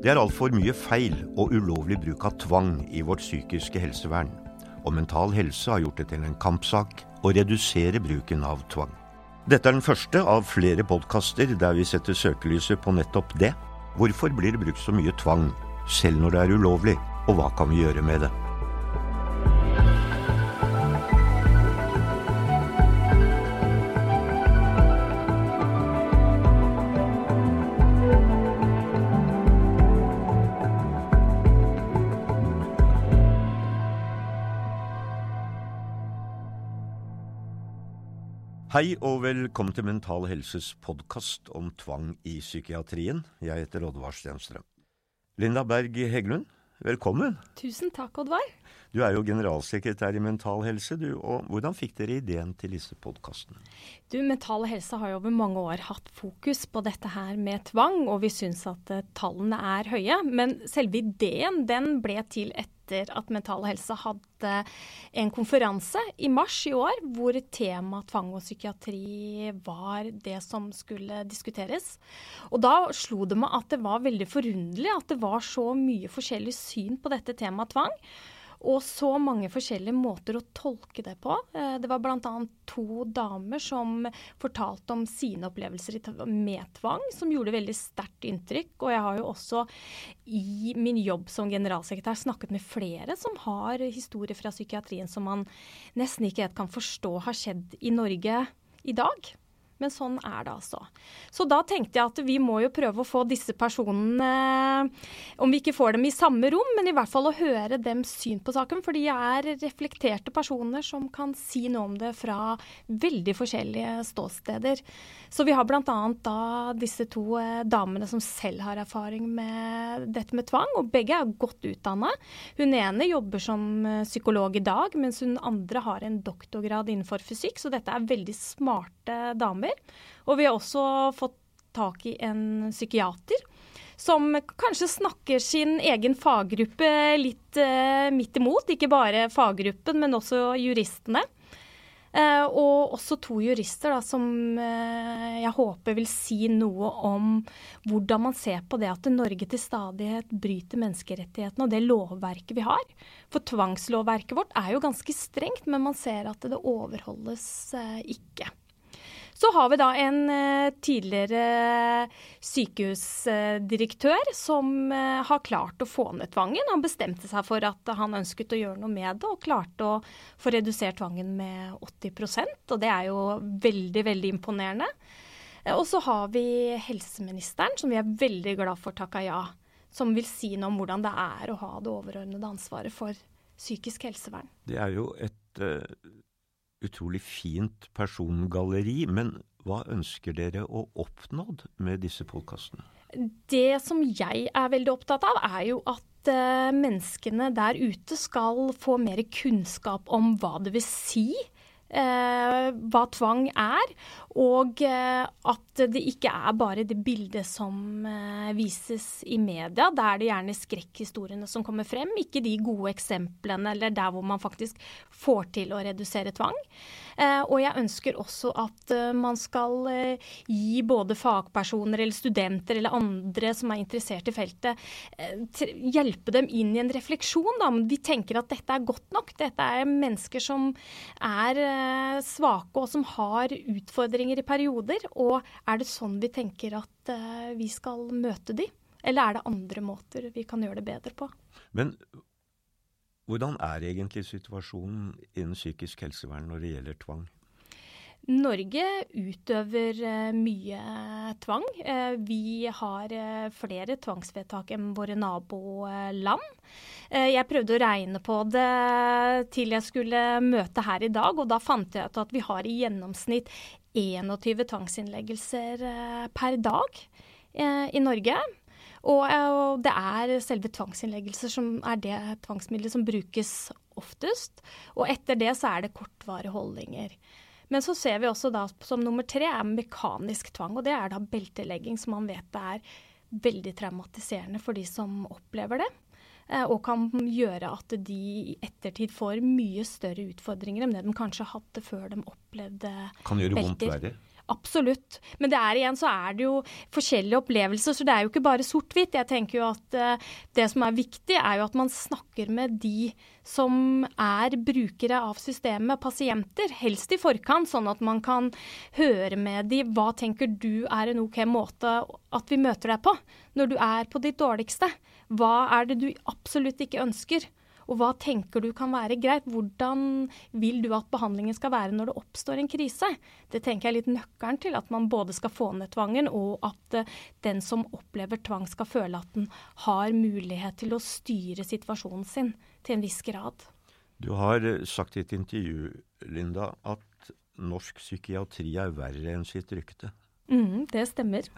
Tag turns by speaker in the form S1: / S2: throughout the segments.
S1: Det er altfor mye feil og ulovlig bruk av tvang i vårt psykiske helsevern. Og Mental Helse har gjort det til en kampsak å redusere bruken av tvang. Dette er den første av flere podkaster der vi setter søkelyset på nettopp det. Hvorfor blir det brukt så mye tvang, selv når det er ulovlig, og hva kan vi gjøre med det? Hei og velkommen til Mental Helses podkast om tvang i psykiatrien. Jeg heter Oddvar Stenstrøm. Linda Berg Heggelund, velkommen.
S2: Tusen takk, Oddvar.
S1: Du er jo generalsekretær i Mental Helse, du. Og hvordan fikk dere ideen til disse podkastene?
S2: Du, Mental Helse har jo over mange år hatt fokus på dette her med tvang, og vi syns at uh, tallene er høye. Men selve ideen den ble til etter at Mental Helse hadde en konferanse i mars i år hvor temaet tvang og psykiatri var det som skulle diskuteres. Og da slo det meg at det var veldig forunderlig at det var så mye forskjellig syn på dette temaet tvang. Og så mange forskjellige måter å tolke det på. Eh, det var bl.a. to damer som fortalte om sine opplevelser med tvang, som gjorde veldig sterkt inntrykk. Og jeg har jo også i min jobb som generalsekretær snakket med flere som har historier fra psykiatrien som man nesten ikke helt kan forstå har skjedd i Norge i dag. Men sånn er det altså. Så da tenkte jeg at vi må jo prøve å få disse personene, om vi ikke får dem i samme rom, men i hvert fall å høre dems syn på saken. For de er reflekterte personer som kan si noe om det fra veldig forskjellige ståsteder. Så vi har bl.a. da disse to eh, damene som selv har erfaring med dette med tvang, og begge er godt utdanna. Hun ene jobber som eh, psykolog i dag, mens hun andre har en doktorgrad innenfor fysikk, så dette er veldig smarte damer problemer. Og vi har også fått tak i en psykiater som kanskje snakker sin egen faggruppe litt eh, midt imot. Ikke bare faggruppen, men også juristene. Eh, og også to jurister da, som eh, jeg håper vil si noe om hvordan man ser på det at Norge til stadighet bryter menneskerettighetene og det lovverket vi har. For tvangslovverket vårt er jo ganske strengt, men man ser at det overholdes ikke. Så har vi da en uh, tidligere sykehusdirektør som uh, har klart å få ned tvangen. Han bestemte seg for at han ønsket å gjøre noe med det, og klarte å få redusert tvangen med 80% og det er jo veldig, veldig imponerende. Uh, og så har vi helseministeren, som vi er veldig glad for takka ja. Som vil si noe om hvordan det er å ha det overordnede ansvaret for psykisk helsevern.
S1: Det er jo et utrolig fint persongalleri, men hva ønsker dere å oppnå med disse podkastene?
S2: Det som jeg er veldig opptatt av, er jo at uh, menneskene der ute skal få mer kunnskap om hva det vil si hva tvang er, og uh, at det ikke er bare det bildet som vises i media. Da er det gjerne skrekkhistoriene som kommer frem, ikke de gode eksemplene eller der hvor man faktisk får til å redusere tvang. Eh, og jeg ønsker også at eh, man skal eh, gi både fagpersoner eller studenter eller andre som er interessert i feltet, hjelpe dem inn i en refleksjon. Da. De tenker at dette er godt nok. Dette er mennesker som er svake og som har utfordringer i perioder. Og er det sånn vi tenker at vi skal møte de? Eller er det andre måter vi kan gjøre det bedre på?
S1: Men hvordan er egentlig situasjonen innen psykisk helsevern når det gjelder tvang?
S2: Norge utøver uh, mye tvang. Uh, vi har flere tvangsvedtak enn våre naboland. jeg prøvde å regne på det til jeg skulle møte her i dag, og da fant jeg ut at vi har i gjennomsnitt 21 tvangsinnleggelser per dag i Norge. Og det er selve tvangsinnleggelser som er det tvangsmiddelet som brukes oftest. Og etter det så er det kortvarige holdninger. Men så ser vi også da som nummer tre er mekanisk tvang, og det er da beltelegging, som man vet er veldig traumatiserende for de som opplever det. Eh, og kan gjøre at de i ettertid får mye større utfordringer enn det de kanskje hadde før de opplevde belter.
S1: Kan gjøre vondt verre?
S2: Absolutt. Men det er igjen så er det jo forskjellige opplevelser, så det er jo ikke bare sort-hvitt. Jeg tenker jo at uh, det som er viktig, er jo at man snakker med de som er brukere av systemet, pasienter, helst i forkant, sånn at man kan høre med de hva tenker du er en OK måte at vi møter deg på når du er på ditt dårligste. Hva er det du absolutt ikke ønsker? Og hva tenker du kan være greit? Hvordan vil du at behandlingen skal være når det oppstår en krise? Det tenker jeg er litt nøkkelen til at man både skal få ned tvangen, og at uh, den som opplever tvang skal føle at den har mulighet til å styre situasjonen sin til en viss grad.
S1: Du har eh, sagt i et intervju, Linda, at norsk psykiatri er verre enn sitt rykte.
S2: Mm, det stemmer.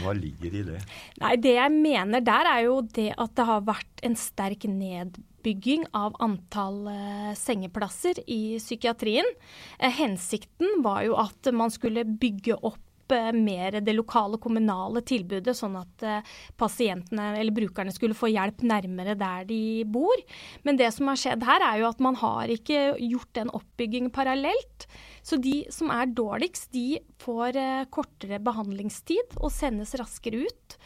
S1: Hva ligger i det?
S2: Nei, Det jeg mener der, er jo det at det har vært en sterk nedbygging av antall eh, sengeplasser i psykiatrien. Eh, hensikten var jo at man skulle bygge opp uh, mer det lokale kommunale tilbudet, sånn at pasientene eller brukerne skulle få hjelp nærmere der de bor. Men det som har skjedd her, er jo at man har ikke gjort den oppbyggingen parallelt. Så de som er dårligst, de får eh, kortere behandlingstid og sendes raskere ut.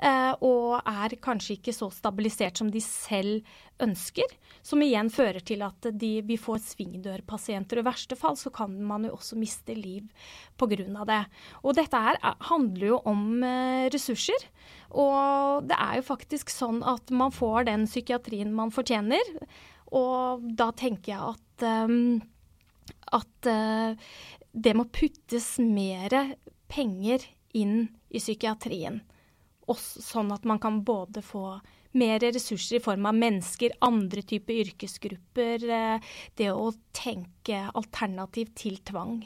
S2: Eh, og er kanskje ikke så stabilisert som de selv ønsker. Som igjen fører til at de, vi får svingdørpasienter. I verste fall så kan man jo også miste liv pga. det. Og dette her handler jo om eh, ressurser. Og det er jo faktisk sånn at man får den psykiatrien man fortjener. Og da tenker jeg at um, at uh, det må puttes mer penger inn i psykiatrien. Også, sånn at man kan både få mer ressurser i form av mennesker, andre typer yrkesgrupper. Uh, det å tenke alternativ til tvang.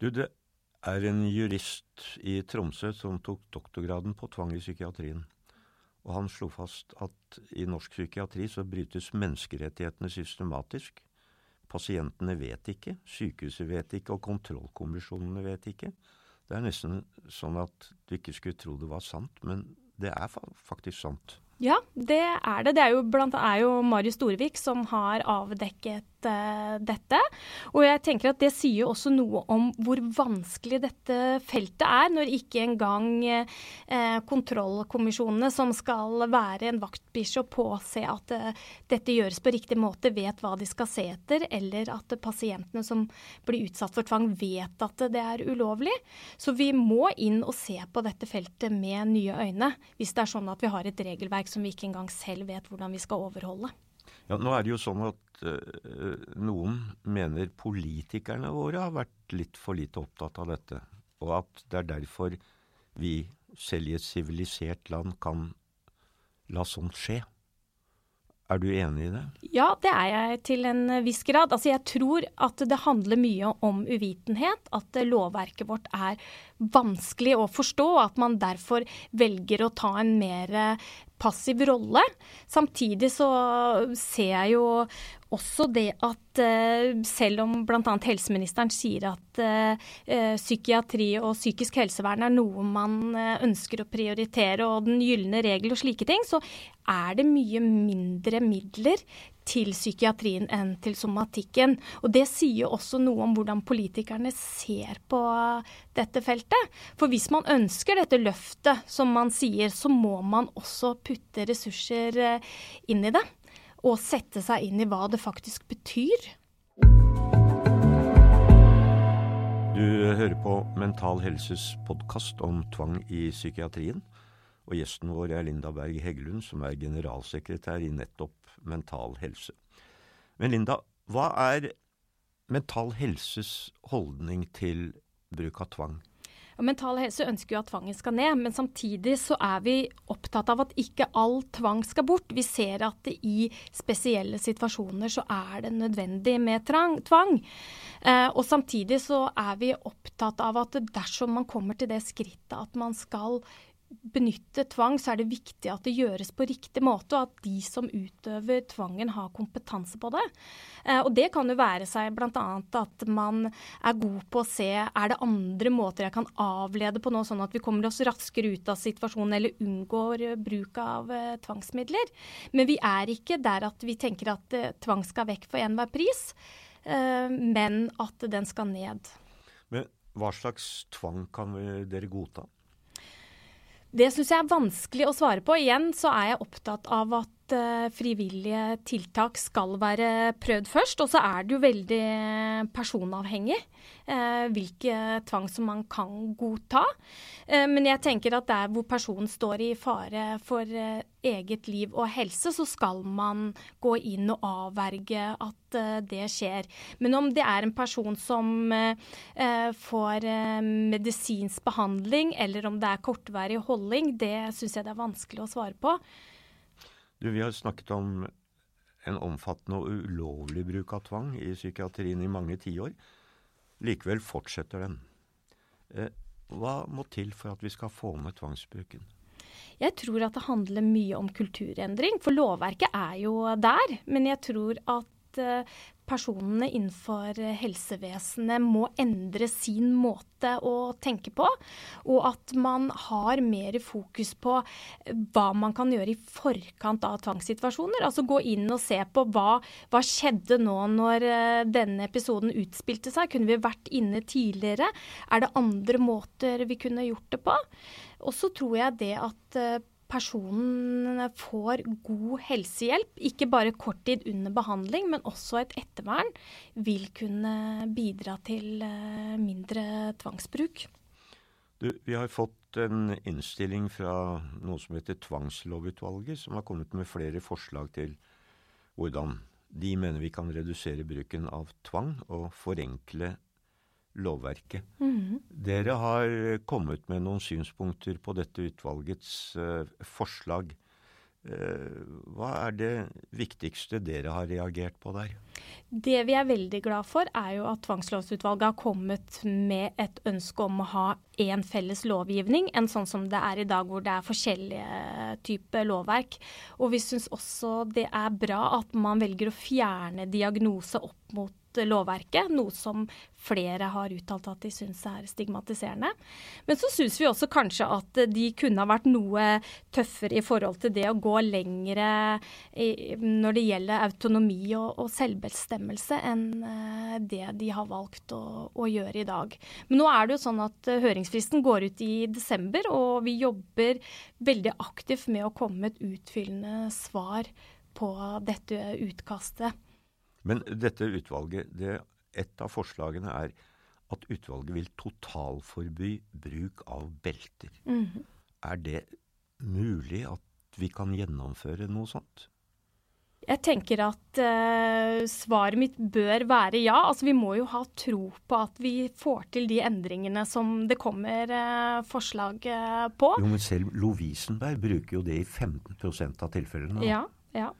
S1: Du, det er en jurist i Tromsø som tok doktorgraden på tvang i psykiatrien. Og han slo fast at i norsk psykiatri så brytes menneskerettighetene systematisk. Pasientene vet ikke, sykehuset vet ikke, og kontrollkommisjonene vet ikke. Det er nesten sånn at du ikke skulle tro det var sant, men det er faktisk sant.
S2: Ja, det er det. Det er jo, blant, er jo Marius Storevik som har avdekket uh, dette. Og jeg tenker at det sier også noe om hvor vanskelig dette feltet er, når ikke engang uh, kontrollkommisjonene, som skal være en vaktbikkje og påse at uh, dette gjøres på riktig måte, vet hva de skal se etter, eller at pasientene som blir utsatt for tvang, vet at det er ulovlig. Så vi må inn og se på dette feltet med nye øyne, hvis det er sånn at vi har et regelverk som vi ikke engang selv vet hvordan vi skal overholde.
S1: Ja, Nå er det jo sånn at uh, noen mener politikerne våre har vært litt for lite opptatt av dette, og at det er derfor vi selv i et sivilisert land kan la sånt skje. Er du enig i det?
S2: Ja, det er jeg til en viss grad. Altså, jeg tror at det handler mye om uvitenhet. At lovverket vårt er vanskelig å forstå. At man derfor velger å ta en mer passiv rolle. Samtidig så ser jeg jo også det at uh, selv om bl.a. helseministeren sier at uh, psykiatri og psykisk helsevern er noe man ønsker å prioritere, og den gylne regel og slike ting, så er det mye mindre midler til psykiatrien enn til somatikken. Og Det sier også noe om hvordan politikerne ser på dette feltet. For hvis man ønsker dette løftet, som man sier, så må man også putte ressurser eh, inn i det. Og sette seg inn i hva det faktisk betyr.
S1: Du hører på Mental Helses podkast om tvang i psykiatrien. Og gjesten vår er Linda Berg Heggelund, som er generalsekretær i nettopp Mental Helse. Men Linda, hva er Mental Helses holdning til bruk av tvang?
S2: Mental Helse ønsker jo at tvangen skal ned, men samtidig så er vi opptatt av at ikke all tvang skal bort. Vi ser at i spesielle situasjoner så er det nødvendig med tvang. Eh, og samtidig så er vi opptatt av at dersom man kommer til det skrittet at man skal benytte tvang, så er det viktig at det gjøres på riktig måte, og at de som utøver tvangen har kompetanse på det. Eh, og det kan jo være seg bl.a. at man er god på å se er det andre måter jeg kan avlede på nå, sånn at vi kommer oss raskere ut av situasjonen eller unngår bruk av eh, tvangsmidler. Men vi er ikke der at vi tenker at eh, tvang skal vekk for enhver pris, men at den skal ned.
S1: Men hva slags tvang kan dere godta?
S2: Det syns jeg er vanskelig å svare på. Igjen så er jeg opptatt av at uh, frivillige tiltak skal være prøvd først. Og så er det jo veldig personavhengig uh, hvilke tvang som man kan godta. Uh, men jeg tenker at der hvor personen står i fare for eget liv og helse, så skal man gå inn og avverge at det skjer. Men om det er en person som får medisinsk behandling, eller om det er kortvarig holding, det syns jeg det er vanskelig å svare på.
S1: Du, Vi har snakket om en omfattende og ulovlig bruk av tvang i psykiatrien i mange tiår. Likevel fortsetter den. Hva må til for at vi skal få ned tvangsbruken?
S2: Jeg tror at det handler mye om kulturendring, for lovverket er jo der. Men jeg tror at eh, personene innenfor helsevesenet må endre sin måte å tenke på. Og at man har mer fokus på hva man kan gjøre i forkant av tvangssituasjoner. Altså gå inn og se på hva, hva skjedde nå når eh, denne episoden utspilte seg. Kunne vi vært inne tidligere? Er det andre måter vi kunne gjort det på? Og så tror jeg det at eh, personen får god helsehjelp, ikke bare kort tid under behandling, men også et ettervern, vil kunne bidra til eh, mindre tvangsbruk.
S1: Du, vi har fått en innstilling fra noe som heter Tvangslovutvalget, som har kommet med flere forslag til hvordan de mener vi kan redusere bruken av tvang og forenkle lovverket. Mm. Dere har kommet med noen synspunkter på dette utvalgets uh, forslag. Uh, hva er det viktigste dere har reagert på der?
S2: Det vi er veldig glad for, er jo at Tvangslovsutvalget har kommet med et ønske om å ha én felles lovgivning, enn sånn som det er i dag hvor det er forskjellige typer lovverk. Og vi syns også det er bra at man velger å fjerne diagnose opp mot lovverket, noe som flere har uttalt at de syns er stigmatiserende. Men så syns vi også kanskje at de kunne ha vært noe tøffere i forhold til det å gå lengre når det gjelder autonomi og, og selvbestemmelse, enn eh, det de har valgt å, å, gjøre i dag. Men nå er det jo sånn at eh, høringsfristen går ut i desember, og vi jobber veldig aktivt med å komme med et utfyllende svar på dette utkastet.
S1: Men dette utvalget, det, et av forslagene er at utvalget vil totalforby bruk av belter. Mm -hmm. Er det mulig at vi kan gjennomføre noe sånt?
S2: Jeg tenker at uh, svaret mitt bør være ja. Altså, vi må jo ha tro på at vi får til de endringene som det kommer uh, forslag uh, på.
S1: Jo, Men selv Lovisenberg bruker jo det i 15% av tilfellene.
S2: Ja, ja.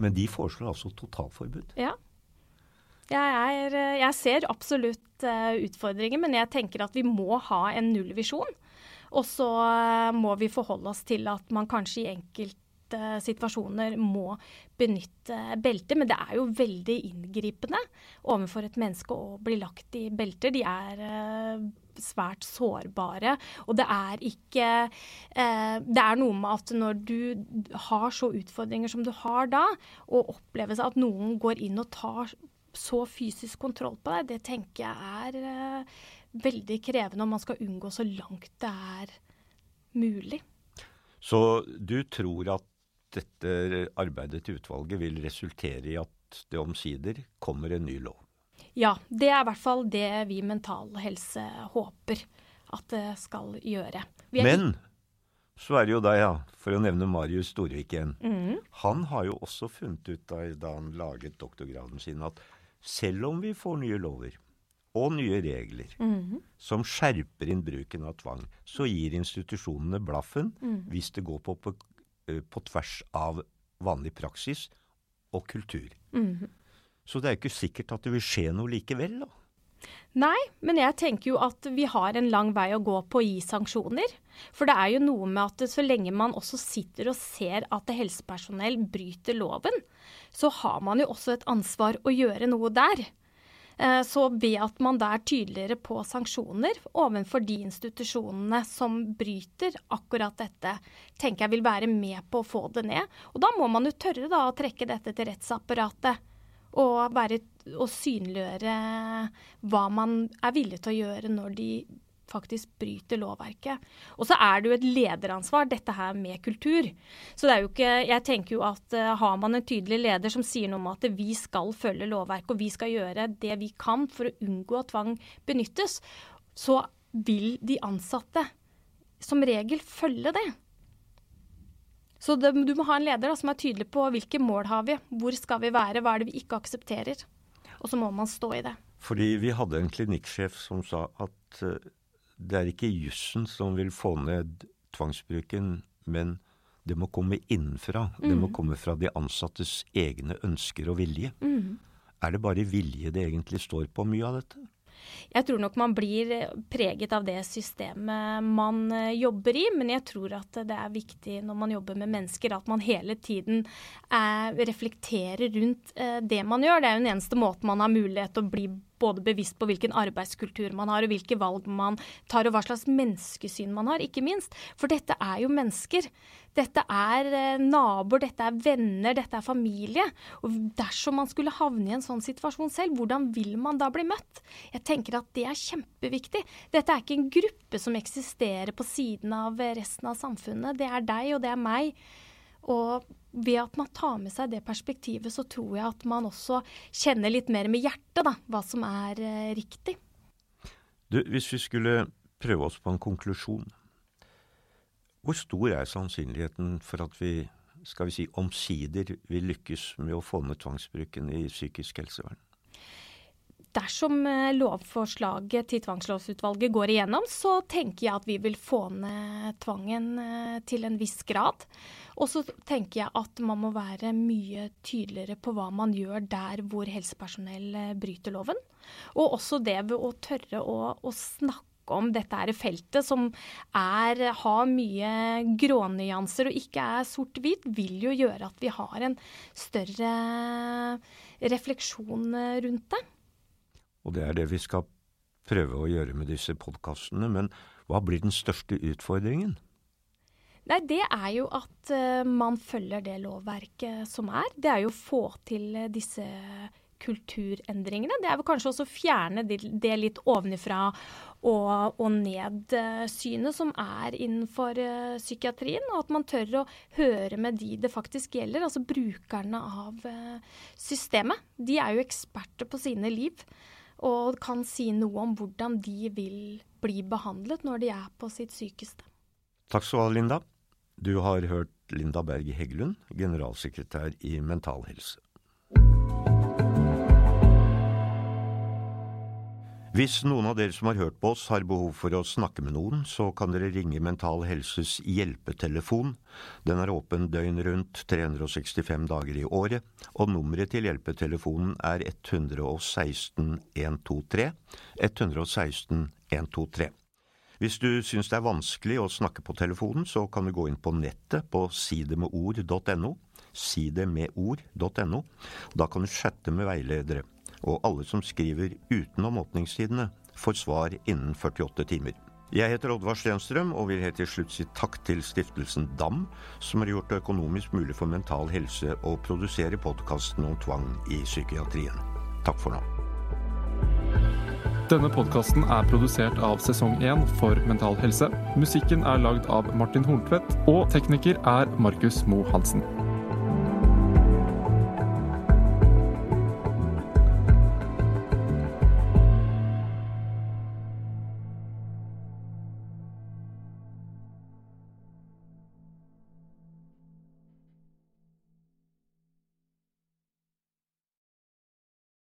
S1: Men de foreslår altså totalforbud.
S2: Ja. Jeg, er, eh, jeg ser absolutt uh, utfordringer, men jeg tenker at vi må ha en nullvisjon. Og så uh, må vi forholde oss til at man kanskje i enkelte situasjoner må benytte belter. Men det er jo veldig inngripende overfor et menneske å bli lagt i belter. De er svært sårbare. Og det er ikke Det er noe med at når du har så utfordringer som du har da, og opplever at noen går inn og tar så fysisk kontroll på deg, det tenker jeg er uh, veldig krevende om man skal unngå så langt det er mulig.
S1: Så du tror at dette arbeidet til utvalget vil resultere i at det omsider kommer en ny lov?
S2: Ja, det er i hvert fall det vi Mental Helse håper at det skal gjøre.
S1: Men så er det jo deg, ja, for å nevne Marius Storvik igjen. Mm. Han har jo også funnet ut da, da han laget doktorgraden sin, at selv om vi får nye lover og nye regler mm -hmm. som skjerper inn bruken av tvang, så gir institusjonene blaffen mm. hvis det går på, på, eh, på, tvers av vanlig praksis og kultur. Mm -hmm. Så det er jo ikke sikkert at det vil skje noe likevel, da.
S2: Nei, men jeg tenker jo at vi har en lang vei å gå på å gi sanksjoner. For det er jo noe med at så lenge man også sitter og ser at helsepersonell bryter loven, så har man jo også et ansvar å gjøre noe der. Eh, så ved at man da er tydeligere på sanksjoner overfor de institusjonene som bryter akkurat dette, tenker jeg vil være med på å få det ned. Og da må man jo tørre da å trekke dette til rettsapparatet Og, være, og synliggjøre hva man er villig til å gjøre når de faktisk bryter lovverket. Og så er det jo et lederansvar, dette her med kultur. Så det er jo ikke Jeg tenker jo at uh, har man en tydelig leder som sier noe om at vi skal følge lovverket, og vi skal gjøre det vi kan for å unngå at tvang benyttes, så vil de ansatte som regel følge det. Så det, du må ha en leder da, som er tydelig på hvilke mål har vi, hvor skal vi være, hva er det vi ikke aksepterer. Og så må man stå i det.
S1: Fordi vi hadde en klinikksjef som sa at uh, det er ikke jussen som vil få ned tvangsbruken, men det må komme innenfra. Mm. Det må mm. komme fra de ansattes egne ønsker og vilje. Mm. Er det bare vilje det egentlig står på mye av dette?
S2: Jeg tror nok man blir preget av det systemet man eh, jobber i, men jeg tror at det er viktig når man jobber med mennesker, at man hele tiden eh, reflekterer rundt eh, det man gjør. Det er jo den eneste måten man har mulighet til å bli både bevisst på hvilken arbeidskultur man har, og hvilke valg man tar, og hva slags menneskesyn man har, ikke minst. For dette er jo mennesker. Dette er eh, naboer, dette er venner, dette er familie. Og dersom man skulle havne i en sånn situasjon selv, hvordan vil man da bli møtt? Jeg tenker at det er kjempeviktig. Dette er ikke en gruppe som eksisterer på siden av resten av samfunnet. Det er deg, og det er meg. Og ved at man tar med seg det perspektivet, så tror jeg at man også kjenner litt mer med hjertet da, hva som er eh, riktig.
S1: Du, hvis vi skulle prøve oss på en konklusjon, hvor stor er sannsynligheten for at vi skal vi si, omsider vil lykkes med å få ned tvangsbruken i psykisk helsevern?
S2: Dersom eh, lovforslaget til tvangslovsutvalget går igjennom, så tenker jeg at vi vil få ned tvangen eh, til en viss grad. Og så tenker jeg at man må være mye tydeligere på hva man gjør der hvor helsepersonell eh, bryter loven. Og også det ved å tørre å, å snakke om dette er feltet som er, har mye grånyanser og ikke er sort-hvit, vil jo gjøre at vi har en større refleksjon rundt det.
S1: Og det er det vi skal prøve å gjøre med disse podkastene. Men hva blir den største utfordringen?
S2: Nei, det er jo at uh, man følger det lovverket som er. Det er jo å få til uh, disse kulturendringene. Det er vel kanskje også å fjerne det, litt ovenifra og, og ned-synet som er innenfor psykiatrien. Og at man tør å høre med de det faktisk gjelder, altså brukerne av systemet. De er jo eksperter på sine liv og kan si noe om hvordan de vil bli behandlet når de er på sitt sykeste.
S1: Takk skal du ha, Linda. Du har hørt Linda Berg Heggelund, generalsekretær i Mental Helse. Hvis noen av dere som har hørt på oss har behov for å snakke med noen, så kan dere ringe Mental Helses hjelpetelefon. Den er åpen døgn rundt 365 dager i året, og nummeret til hjelpetelefonen er 116 123. 116 123. Hvis du syns det er vanskelig å snakke på telefonen, så kan du gå inn på nettet på sidemedord.no. Sidemedord.no. Da kan du chatte med veiledere og alle som skriver utenom åpningstidene, får svar innen 48 timer. Jeg heter Oddvar Stenstrøm og vil helt til slutt si takk til stiftelsen DAM, som har gjort det økonomisk mulig for Mental Helse å produsere podkasten om tvang i psykiatrien. Takk for nå.
S3: Denne podkasten er produsert av sesong 1 for Mental Helse. Musikken er lagd av Martin Horntvedt, og tekniker er Markus Moe Hansen.